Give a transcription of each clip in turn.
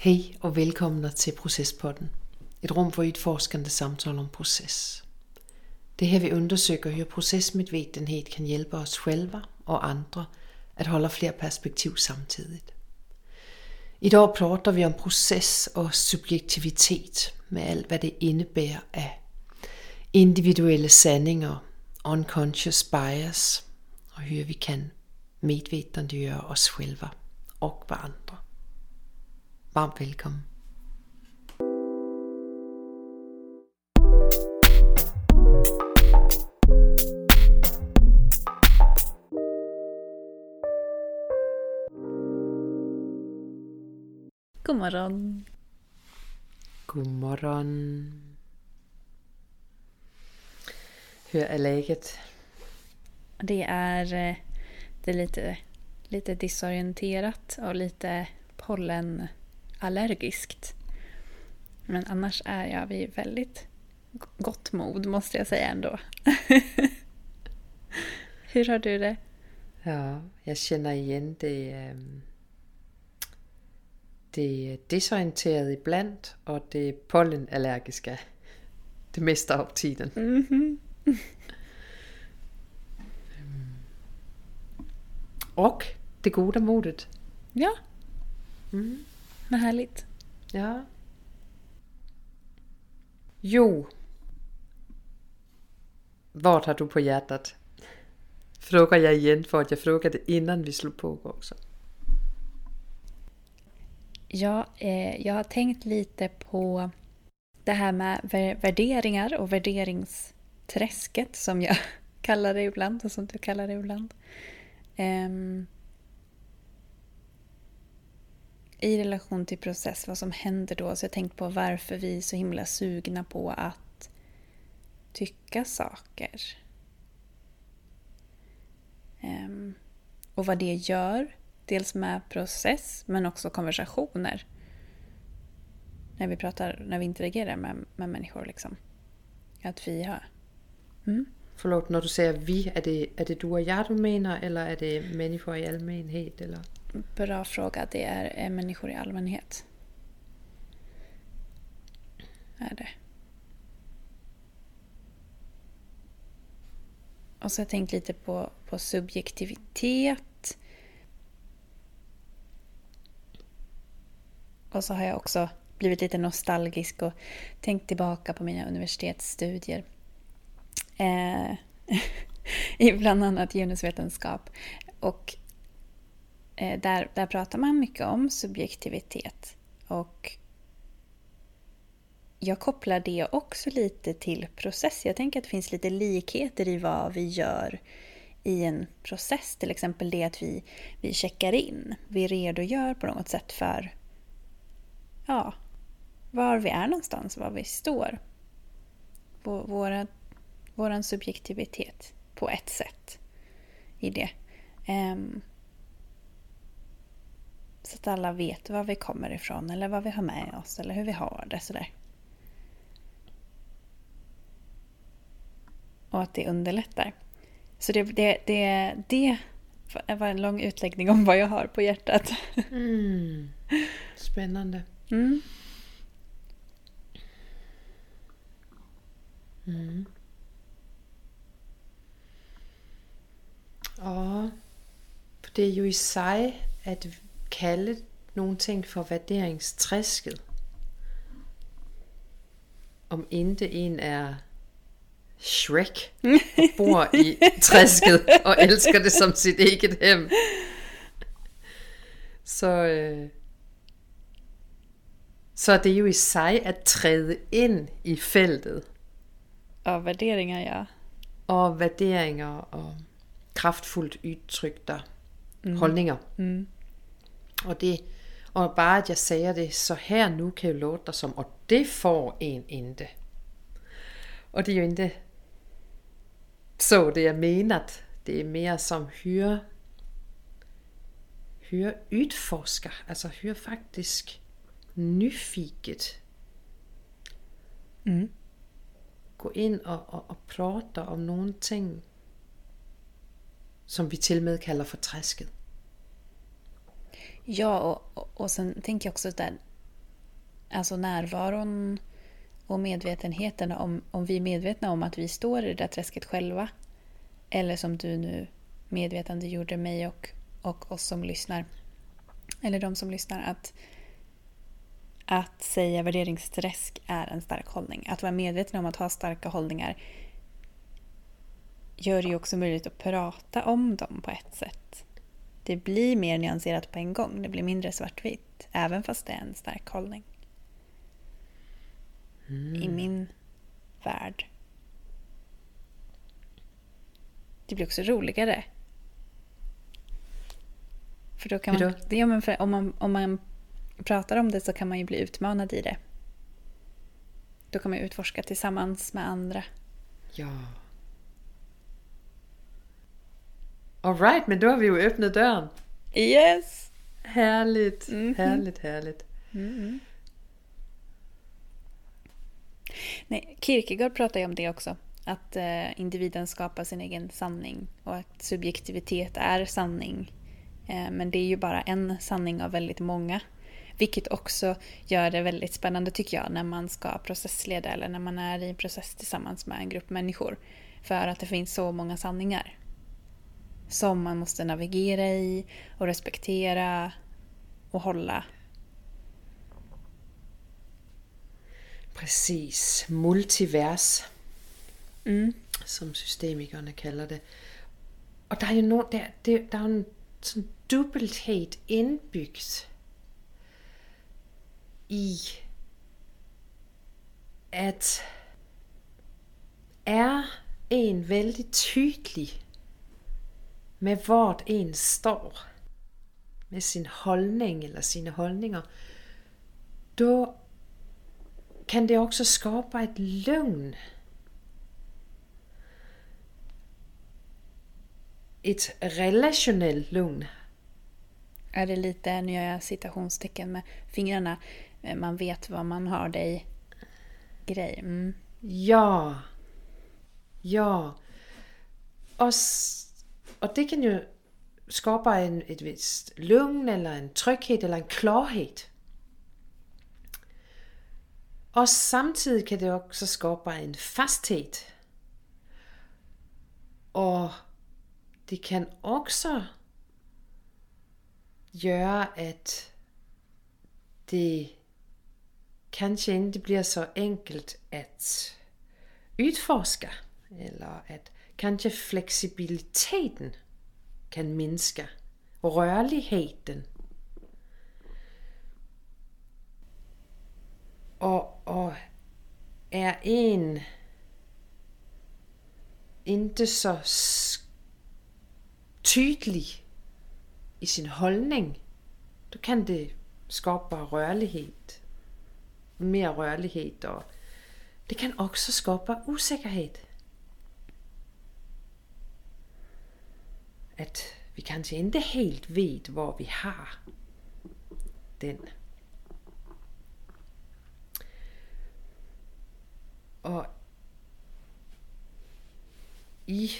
Hej och välkomna till Processpodden. Ett rum för utforskande samtal om process. Det är här vi undersöker hur processmedvetenhet kan hjälpa oss själva och andra att hålla fler perspektiv samtidigt. Idag pratar vi om process och subjektivitet med allt vad det innebär av individuella sanningar, unconscious bias och hur vi kan medvetandegöra oss själva och varandra. Varmt välkommen. God morgon. God morgon. Hur är läget? Det är, eh, det är lite, lite disorienterat och lite pollenallergiskt. Men annars är jag vid väldigt gott mod måste jag säga ändå. Hur har du det? Ja, jag känner igen det. ehm, Det desorienterade ibland och det pollenallergiska det mesta av tiden. Mhm. Och det goda modet. Ja, Mm. Vad härligt. Ja. Jo. Vad har du på hjärtat? Frågar jag igen för att jag frågade innan vi slog på också. Ja, eh, jag har tänkt lite på det här med vär- värderingar och värderingsträsket som jag kallar det ibland och som du kallar det ibland. Ehm, i relation till process, vad som händer då. Så jag har tänkt på varför vi är så himla sugna på att tycka saker. Um, och vad det gör. Dels med process men också konversationer. När vi pratar, när vi interagerar med, med människor liksom. Att vi har... Mm. Förlåt, när du säger vi, är det, är det du och jag du menar eller är det människor i allmänhet? Eller? Bra fråga. Det är, är människor i allmänhet. Är det. Och så har jag tänkt lite på, på subjektivitet. Och så har jag också blivit lite nostalgisk och tänkt tillbaka på mina universitetsstudier. Eh, I bland annat genusvetenskap. Och Eh, där, där pratar man mycket om subjektivitet. Och jag kopplar det också lite till process. Jag tänker att det finns lite likheter i vad vi gör i en process. Till exempel det att vi, vi checkar in. Vi redogör på något sätt för ja, var vi är någonstans, var vi står. Vår, våra, våran subjektivitet på ett sätt i det. Um, så att alla vet var vi kommer ifrån eller vad vi har med oss eller hur vi har det. Sådär. Och att det underlättar. Så det, det, det, det var en lång utläggning om vad jag har på hjärtat. Mm. Spännande. Mm. Mm. Ja, för det är ju i sig att kalla någonting för värderingsträsket. Om inte en är Shrek och bor i träsket och älskar det som sitt eget hem. Så, øh, så det ju i sig att träda in i fältet Ja, värderingar ja. av värderingar och kraftfullt uttryckta hållningar. Mm. Och, det, och bara att jag säger det så här nu kan ju låta som och det får en inte. Och det är ju inte så det är menat. Det är mer som hur hur utforska, alltså hur faktiskt nyfiket Mm. gå in och, och, och prata om någonting som vi till och med kallar för träsket. Ja, och, och, och sen tänker jag också där alltså närvaron och medvetenheten om, om vi är medvetna om att vi står i det där träsket själva. Eller som du nu medvetande gjorde mig och, och oss som lyssnar. Eller de som lyssnar. Att, att säga värderingsträsk är en stark hållning. Att vara medveten om att ha starka hållningar gör det ju också möjligt att prata om dem på ett sätt. Det blir mer nyanserat på en gång. Det blir mindre svartvitt. Även fast det är en stark hållning. Mm. I min värld. Det blir också roligare. För då kan man, ja, men om, man, om man pratar om det så kan man ju bli utmanad i det. Då kan man utforska tillsammans med andra. Ja. Alright, men då har vi ju öppnat dörren. Yes! Härligt, mm -hmm. härligt, härligt. Mm Nej, Kierkegaard pratar ju om det också. Att eh, individen skapar sin egen sanning och att subjektivitet är sanning. Eh, men det är ju bara en sanning av väldigt många. Vilket också gör det väldigt spännande tycker jag när man ska processleda eller när man är i en process tillsammans med en grupp människor. För att det finns så många sanningar som man måste navigera i och respektera och hålla. Precis, multivers. Mm. Som systemikerne kalder det. Och det är ju no, det, det, der er en sådan dubbelthed indbygget i at er en väldigt tydlig med vart en står, med sin hållning eller sina hållningar, då kan det också skapa ett lugn. Ett relationellt lugn. Är det lite, nu gör jag citationstecken med fingrarna, eh, man vet vad man har dig grej. Mm. Ja. Ja. Och och det kan ju skapa en, ett visst lugn eller en trygghet eller en klarhet. Och samtidigt kan det också skapa en fasthet. Och det kan också göra att det kanske inte blir så enkelt att utforska eller att kanske flexibiliteten kan minska. Rörligheten. Och, och är en inte så tydlig i sin hållning, då kan det skapa rörlighet. Mer rörlighet och det kan också skapa osäkerhet. Att vi kanske inte helt vet var vi har den. Och i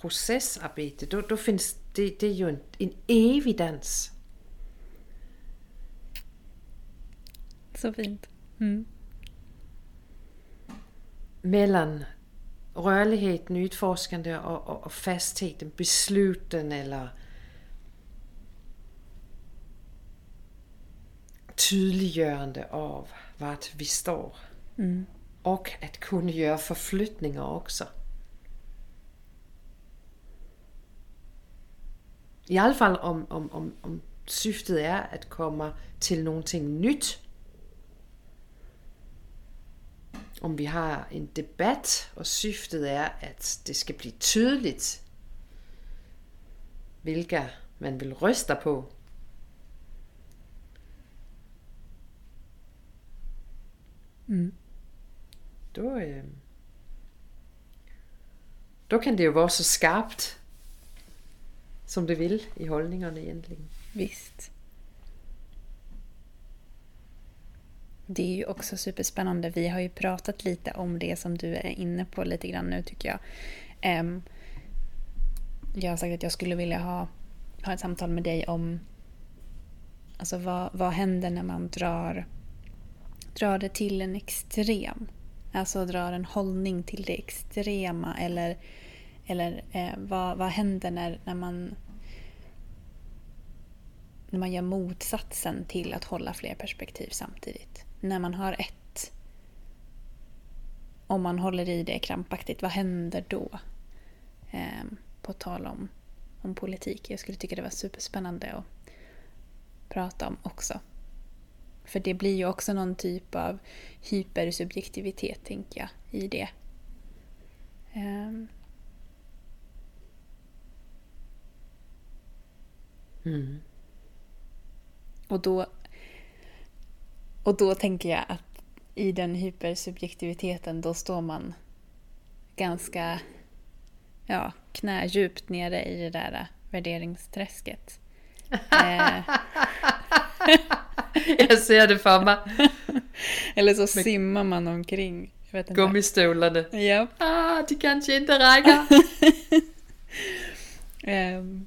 processarbete, då, då finns det, det är ju en, en evidens. Så fint. Mm. Mellan rörligheten, utforskande och, och, och fastheten, besluten eller tydliggörande av vart vi står. Mm. Och att kunna göra förflyttningar också. I alla fall om, om, om, om syftet är att komma till någonting nytt om vi har en debatt och syftet är att det ska bli tydligt vilka man vill rösta på. Mm. Då, øh, då kan det ju vara så skarpt som det vill i hållningarna egentligen. Visst. Det är ju också superspännande. Vi har ju pratat lite om det som du är inne på lite grann nu tycker jag. Um, jag har sagt att jag skulle vilja ha, ha ett samtal med dig om alltså vad, vad händer när man drar drar det till en extrem. Alltså drar en hållning till det extrema eller, eller eh, vad, vad händer när, när man när man gör motsatsen till att hålla fler perspektiv samtidigt. När man har ett. Om man håller i det krampaktigt, vad händer då? Eh, på tal om, om politik. Jag skulle tycka det var superspännande att prata om också. För det blir ju också någon typ av hypersubjektivitet, tänker jag, i det. Um. Mm. Och då, och då tänker jag att i den hypersubjektiviteten då står man ganska ja, knädjupt nere i det där värderingsträsket. eh. Jag ser det för mig. Eller så simmar man omkring. Gummistolarna. Ja. Ah, det kanske inte räcker. um,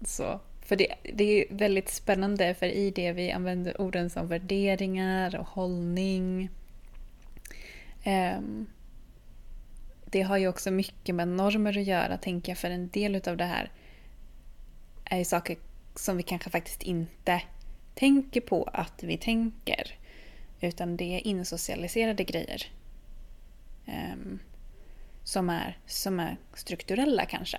så. För det, det är väldigt spännande för i det vi använder orden som värderingar och hållning. Um, det har ju också mycket med normer att göra, tänker jag, för en del av det här är ju saker som vi kanske faktiskt inte tänker på att vi tänker. Utan det är insocialiserade grejer. Um, som, är, som är strukturella kanske.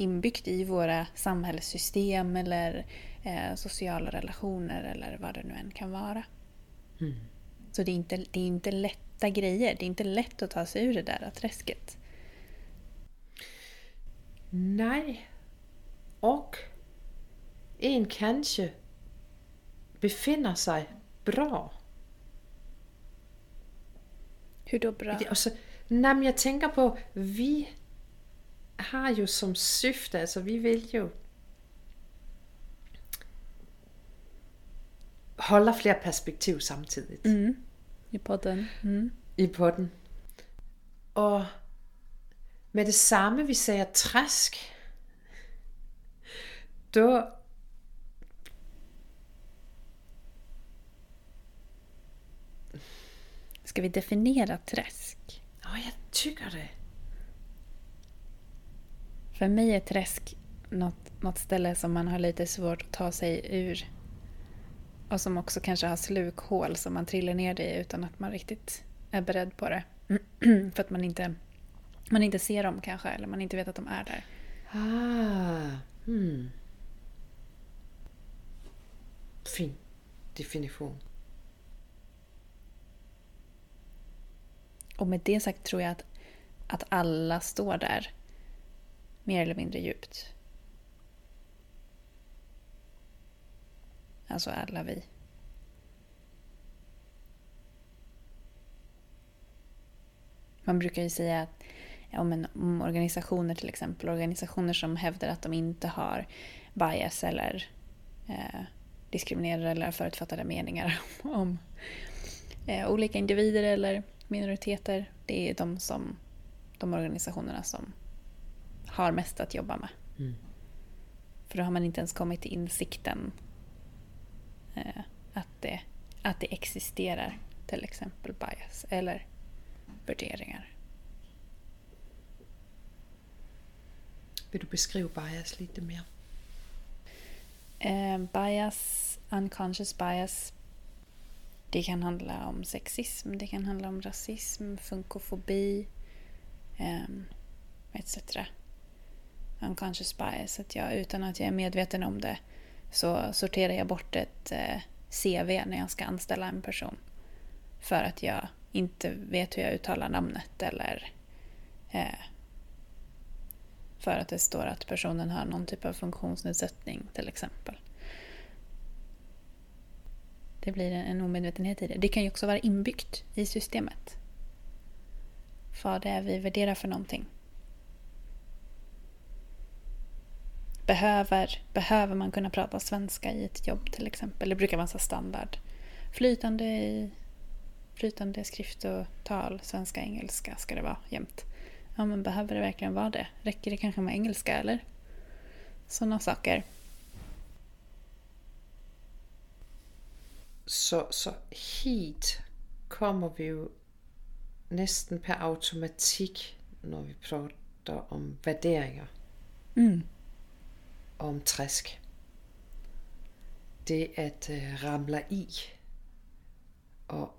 Inbyggt i våra samhällssystem eller eh, sociala relationer eller vad det nu än kan vara. Mm. Så det är, inte, det är inte lätta grejer. Det är inte lätt att ta sig ur det där träsket. Nej. Och en kanske befinner sig bra. Hur då bra? Alltså, men jag tänker på, vi har ju som syfte, alltså vi vill ju hålla fler perspektiv samtidigt. Mm. I podden. Mm. I podden. Och med detsamma vi säger träsk, då Ska vi definiera träsk? Ja, jag tycker det. För mig är träsk något, något ställe som man har lite svårt att ta sig ur. Och som också kanske har slukhål som man trillar ner i utan att man riktigt är beredd på det. För att man inte, man inte ser dem kanske, eller man inte vet att de är där. Ah, hmm. Fin definition. Och med det sagt tror jag att, att alla står där mer eller mindre djupt. Alltså alla vi. Man brukar ju säga att ja, men, om organisationer till exempel, organisationer som hävdar att de inte har bias eller eh, diskriminerar eller förutfattade meningar om eh, olika individer eller minoriteter. Det är de, som, de organisationerna som har mest att jobba med. Mm. För då har man inte ens kommit till insikten eh, att, det, att det existerar till exempel bias eller värderingar. Vill du beskriva bias lite mer? Eh, bias, unconscious bias det kan handla om sexism, det kan handla om rasism, funkofobi um, etc. Unconscious bias, att jag utan att jag är medveten om det så sorterar jag bort ett eh, CV när jag ska anställa en person. För att jag inte vet hur jag uttalar namnet eller eh, för att det står att personen har någon typ av funktionsnedsättning till exempel. Det blir en omedvetenhet i det. Det kan ju också vara inbyggt i systemet. Vad det är vi värderar för någonting. Behöver, behöver man kunna prata svenska i ett jobb till exempel? Det brukar vara så standard. Flytande, i, flytande skrift och tal, svenska, engelska ska det vara jämt. Ja, men behöver det verkligen vara det? Räcker det kanske med engelska eller? Sådana saker. så, så hit kommer vi jo næsten per automatik, når vi prater om värderingar. Mm. Om träsk. Det at øh, ramla i og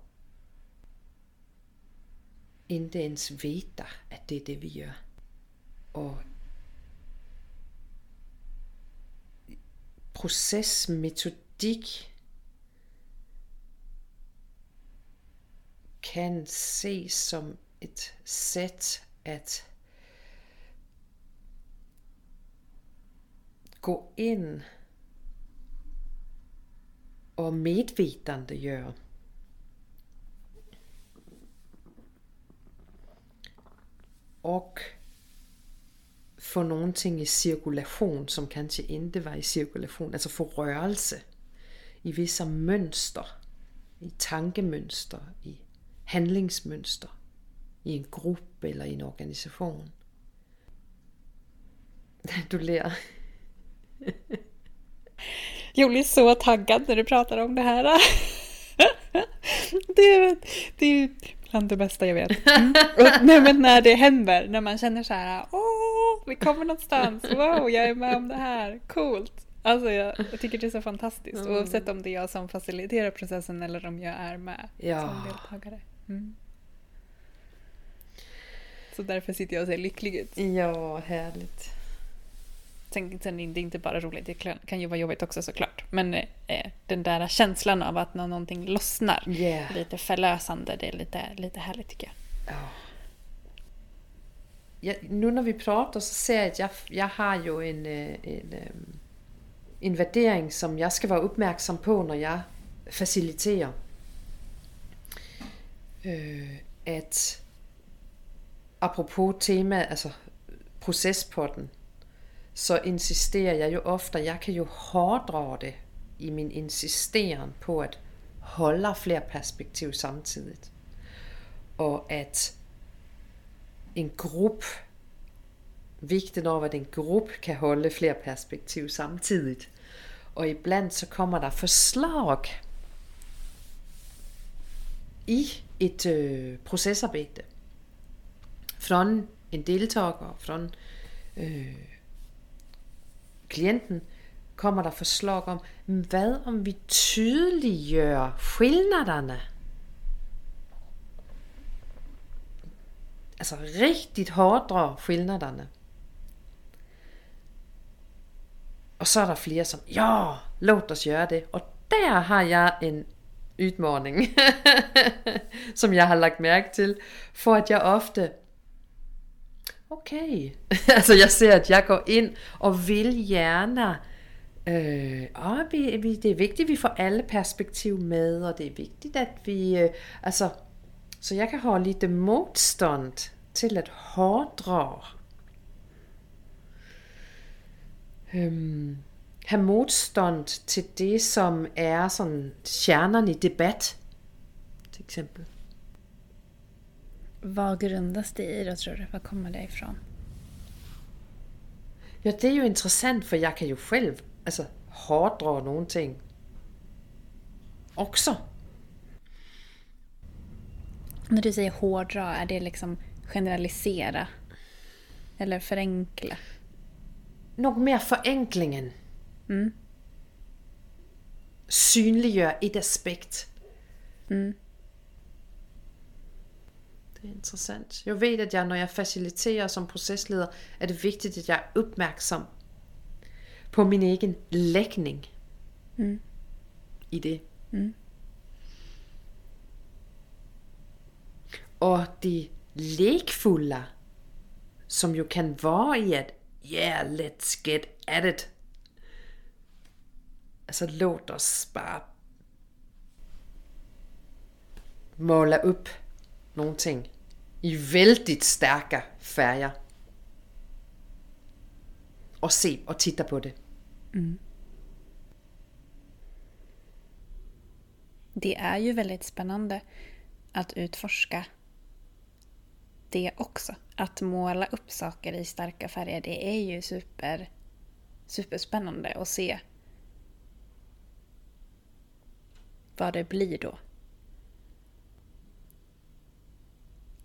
inte ens veta att det är det vi gör. Och processmetodik kan ses som ett sätt att gå in och medvetandegöra och få någonting i cirkulation som kanske inte var i cirkulation, alltså få rörelse i vissa mönster, i tankemönster, i handlingsmönster, i en grupp eller i en organisation. Du ler. Jag blir så taggad när du pratar om det här. Det är, det är bland det bästa jag vet. Mm. Och, nej, men när det händer, när man känner så här, åh, vi kommer någonstans, wow, jag är med om det här, coolt. Alltså jag, jag tycker det är så fantastiskt, Mm. oavsett om det är jag som faciliterar processen eller om jag är med Ja. som deltagare. Mm. Så därför sitter jag och ser lycklig ut. Ja, härligt. Sen, sen är det inte bara roligt, det kan- ju vara jobbigt också såklart. Men eh, den där känslan av att när någonting lossnar, Yeah. lite förlösande, det är lite, lite härligt tycker jag. Ja. Ja, nu när vi pratar så ser jag att jag, jag har ju en, øh, en, en värdering som jag ska vara uppmärksam på när jag faciliterar. Øh, att apropå tema, alltså processpodden, så insisterar jag ju ofta, jag kan ju hårdra det i min insisteran på att hålla fler perspektiv samtidigt. Och att en grupp, vikten av att en grupp kan hålla fler perspektiv samtidigt. Och ibland så kommer det förslag i ett äh, øh, processarbete från en deltagare, från äh, klienten, kommer der förslag om, vad om vi tydliggör skillnaderna? Alltså riktigt hårdra skillnaderna. Och så är det flera som, ja, låt oss göra det. Och där har jag en utmaning, som jag har lagt märke till, för att jag ofta Okej. alltså jag ser att jag går in och vill gärna øh, Uh, ja, vi, vi, det är viktigt att vi får alla perspektiv med, och det är viktigt att vi... Uh, alltså, så jag kan ha lite motstånd till att hårdra. Um, ha motstånd till det, som är sån kärnan i debatt. Till exempel. Vad grundas det i då tror du? Vad kommer det ifrån? Ja, det er jo interessant, for jeg kan jo selv altså, hårdra nogle ting. Också. När du säger hårdra, är det liksom generalisera? Eller förenkla? Nok mere forenklingen. Mm. Synliggør et aspekt. Mm. Det er interessant. Jeg ved, at jeg, når jeg faciliterer som procesleder, er det vigtigt, at jeg er opmærksom på min egen lægning Mm. i det. Mm. Og det lekfulla, som jo kan være i at, yeah, let's get at it. Altså låt os bare måla upp någonting i väldigt starka färger. Och se och titta på det. Mm. Det är ju väldigt spännande att utforska det också. Att måla upp saker i starka färger, det är ju super, superspännande att se vad det blir då.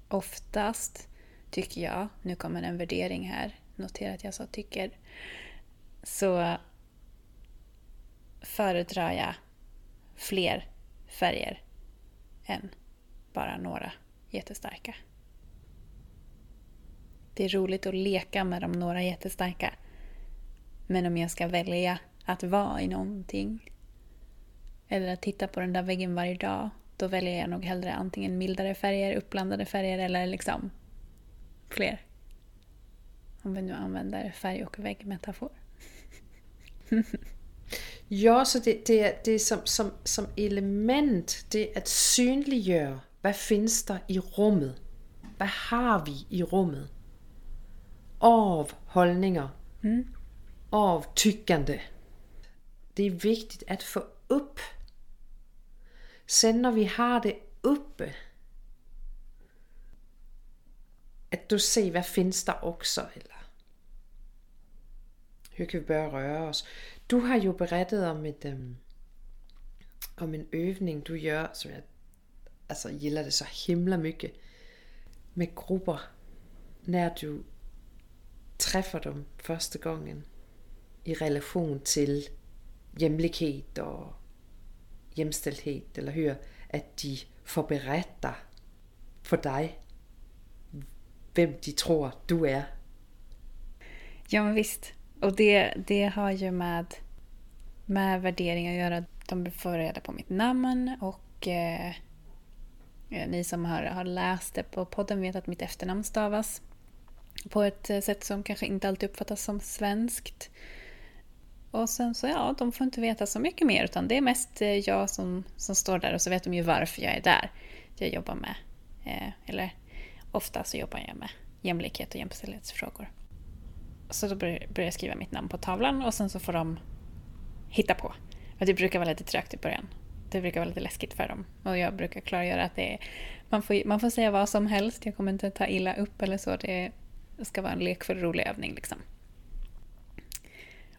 Oftast tycker jag, nu kommer en värdering här, notera att jag sa tycker, så föredrar jag fler färger än bara några jättestarka. Det är roligt att leka med de några jättestarka. Men om jag ska välja att vara i någonting eller att titta på den där väggen varje dag, då väljer jag nog hellre antingen mildare färger, uppblandade färger eller liksom fler. Om vi nu använder färg och väggmetafor. ja, så det, det, det är som, som, som element, det är att synliggöra vad finns det i rummet? Vad har vi i rummet? Av hållningar, mm. av tyckande. Det är viktigt att få upp. Sen när vi har det uppe, att då se vad finns där också. Eller hur kan vi börja röra oss? Du har ju berättat om, ett, um, om en övning du gör som jag alltså, gillar det så himla mycket med grupper när du träffar dem första gången i relation till jämlikhet och jämställdhet, eller hur? Att de får berätta för dig vem de tror du är. Ja, men visst. Och det, det har ju med, med värdering att göra. De får reda på mitt namn och eh, ni som har, har läst det på podden vet att mitt efternamn stavas på ett eh, sätt som kanske inte alltid uppfattas som svenskt. Och sen så ja, de får inte veta så mycket mer utan det är mest eh, jag som, som står där och så vet de ju varför jag är där. Jag jobbar med, eh, eller ofta så jobbar jag med jämlikhet och jämställdhetsfrågor. Så då börjar jag skriva mitt namn på tavlan och sen så får de hitta på. Och det brukar vara lite trögt i början. Det brukar vara lite läskigt för dem. Och jag brukar klargöra att det är, man, får, man får säga vad som helst. Jag kommer inte ta illa upp eller så. Det ska vara en lekfull rolig övning liksom.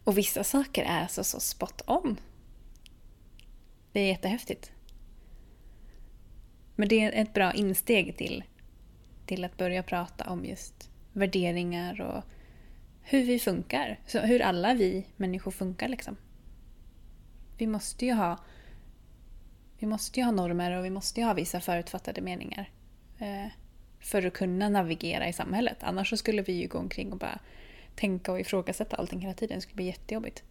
Och vissa saker är alltså så spot on. Det är jättehäftigt. Men det är ett bra insteg till, till att börja prata om just värderingar och hur vi funkar. Så hur alla vi människor funkar liksom. Vi måste ju ha vi måste ju ha normer och vi måste ju ha vissa förutfattade meningar. Eh, för att kunna navigera i samhället. Annars så skulle vi ju gå omkring och bara tänka och ifrågasätta allting hela tiden. Det skulle bli jättejobbigt.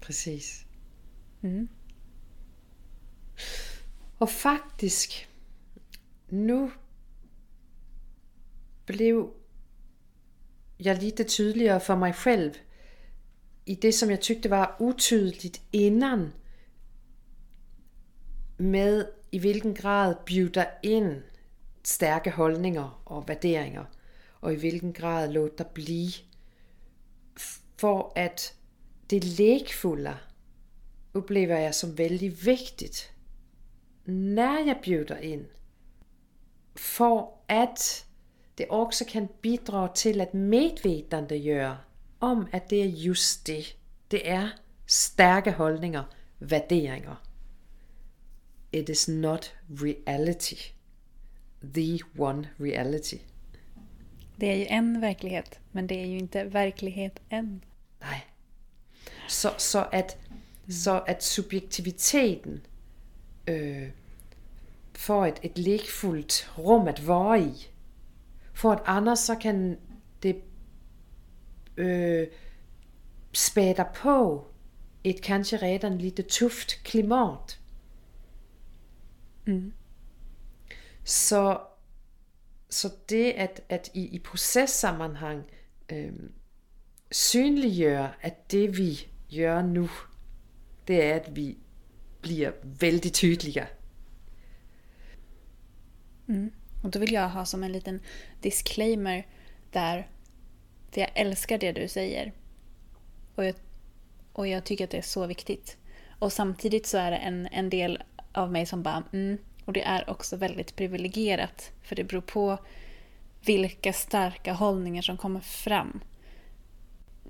Precis. Mm. Och faktiskt, nu blev jag lite tydligare för mig själv i det som jag tyckte var otydligt innan med i hvilken grad bjuder ind stærke holdninger og värderingar och i vilken grad låta bli för att det lekfulla upplever jag som väldigt viktigt när jag bjuder in. För att det också kan bidra till att medvetandegöra om att det är just det. Det är starka hållningar, värderingar. It is not reality. The one reality. Det är ju en verklighet, men det är ju inte verklighet än. Nej. Så, så, att, så att subjektiviteten øh, får ett, ett lekfullt rum att vara i. För att annars så kan det øh, späda på ett kanske redan lite tufft klimat. Mm. Så, så det att, att i, i processammanhang øh, synliggöra att det vi gör nu, det är att vi blir väldigt tydliga. Mm. Och då vill jag ha som en liten disclaimer där för jag älskar det du säger. Och jag, och jag tycker att det är så viktigt. Och samtidigt så är det en, en del av mig som bara mm, och det är också väldigt privilegierat. För det beror på vilka starka hållningar som kommer fram.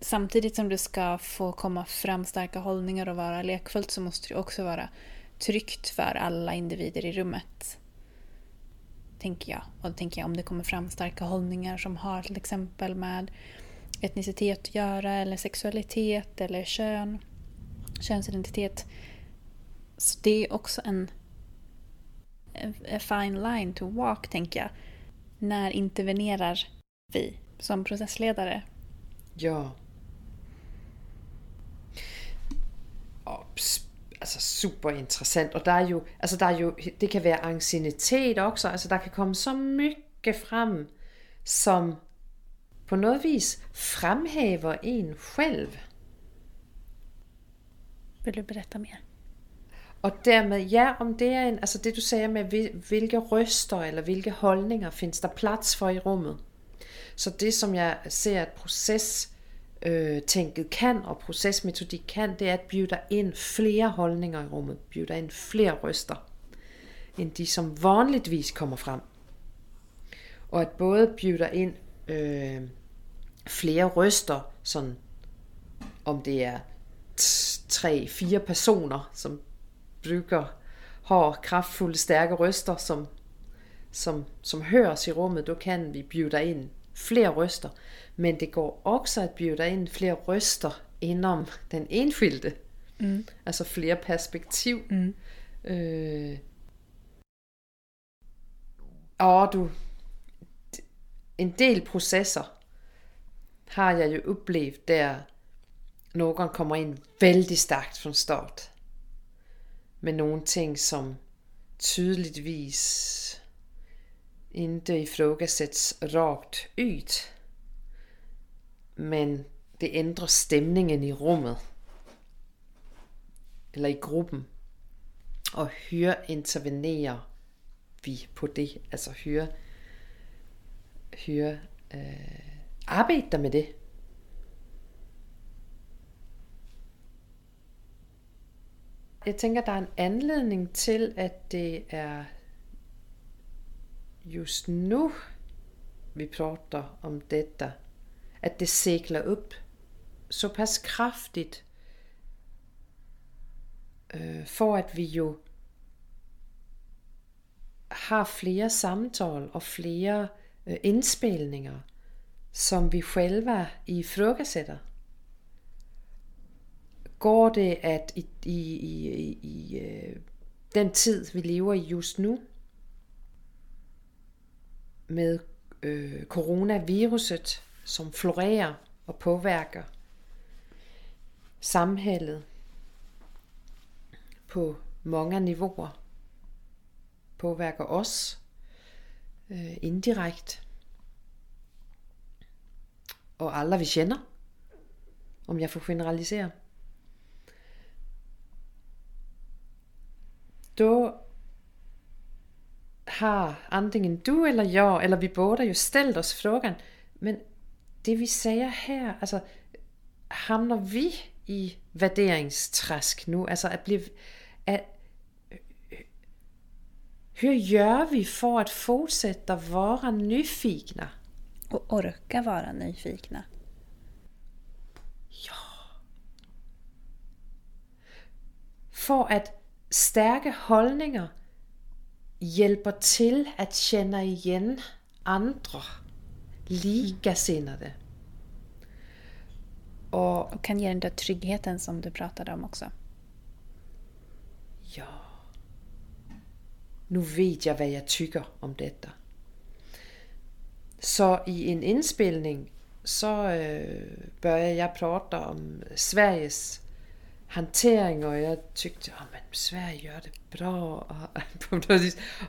samtidigt som det ska få komma fram starka hållningar och vara lekfullt så måste det också vara tryggt för alla individer i rummet. Tänker jag. Och då tänker jag om det kommer fram starka hållningar som har till exempel med etnicitet att göra eller sexualitet eller kön, könsidentitet. Så det är också en a fine line to walk, tänker jag. När intervenerar vi som processledare? Ja. alltså superinteressant. Och der er jo, altså der er jo, det kan være ancienitet også, altså der kan komme så mycket fram, som på noget vis fremhæver en själv. Vill du berätta mer? Og dermed, ja, om det er en, altså det du sagde med, hvilke røster eller hvilke holdninger findes der plads for i rummet. Så det som jeg ser, at proces øh, tænket kan, og procesmetodik kan, det er at bjuda ind flere holdninger i rummet, bjuda ind flere røster, end de som vanligtvis kommer frem. Og at både bjuder ind øh, flere røster, sådan om det er tre, fire personer, som brygger har kraftfulde, stærke røster, som, som, som høres i rummet, då kan vi bjuda ind flere røster. Men det går også at bjuda ind flere røster inom den enskilde. Mm. Altså flere perspektiv. Mm. Øh, og du, en del processer har jeg jo oplevet, der nogen kommer ind vældig stærkt fra start. Med nogle ting, som tydligtvis inte ifrågasätts rakt ut. Men det ändrar stämningen i rummet. Eller i gruppen. Och hur intervenerar vi på det? Alltså hur, hur äh, øh, arbetar med det? Jeg tænker, der er en anledning til, at det er just nu vi pratar om detta, att det seglar upp så pass kraftigt øh, for at vi jo har flere samtal og flere øh, indspilninger, som vi själva ifrågasätter. Går det at i, i, i, i øh, den tid, vi lever i just nu, med øh, coronaviruset, som florerer og påvirker samhället på många nivåer påvirker os øh, indirekt og alla vi känner, om jag får generalisera. Då har antingen du eller jag, eller vi båda ju ställt oss frågan, men det vi säger här, alltså hamnar vi i värderingsträsk nu? Alltså att bli... Att, hur gör vi för att fortsätta vara nyfikna? Och orka vara nyfikna. Ja. För att stärka hållningar hjälper till att känna igen andra likasinnade. Och, och kan ge den där tryggheten som du pratade om också. Ja. Nu vet jag vad jag tycker om detta. Så i en inspelning så øh, börjar jag prata om Sveriges hantering, och jag tyckte att oh, Sverige gör det bra.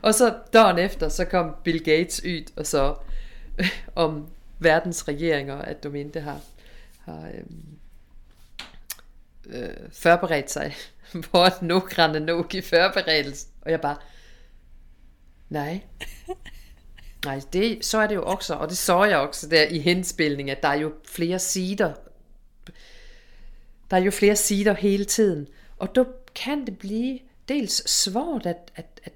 Och så dagen efter så kom Bill Gates ut och sa om världens regeringar att de inte har, har äh, øh, förberett sig varit noggranna nog i förberedelsen. Och jag bara, nej. Nej, det, så är det ju också, och det sa jag också där i inspelningen. att det är ju flera sidor der er jo flere sider hele tiden. Og då kan det blive dels svårt at, at, at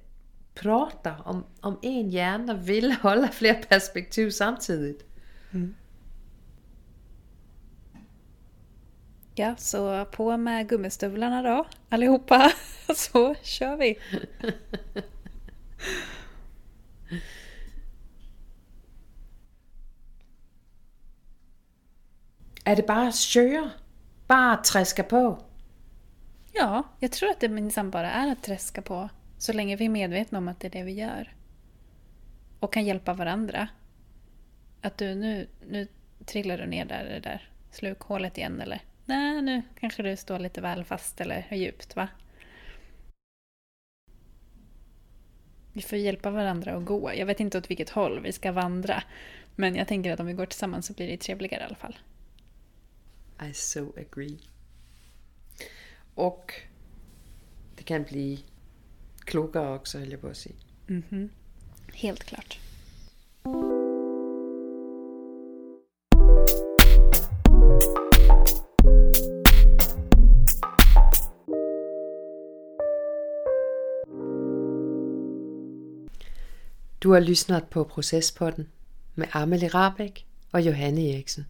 prata om, om en hjärna vill hålla flera perspektiv samtidigt. Mm. Ja, så på med gummistövlarna då, allihopa. Så kör vi! Är det bara att köra? Bara att träska på? Ja, jag tror att det minsann bara är att träska på. Så länge vi är medvetna om att det är det vi gör. Och kan hjälpa varandra. Att du, nu, nu trillar du ner där, det där slukhålet igen eller? Nej, nu kanske du står lite väl fast eller djupt va? Vi får hjälpa varandra att gå. Jag vet inte åt vilket håll vi ska vandra. Men jag tänker att om vi går tillsammans så blir det trevligare i alla fall. I so agree. Och det kan bli klokare också höll jag på att säga. Mhm. Helt klart. Du har lyssnat på Processpodden med Amelie Rabeck och Johanne Eriksen.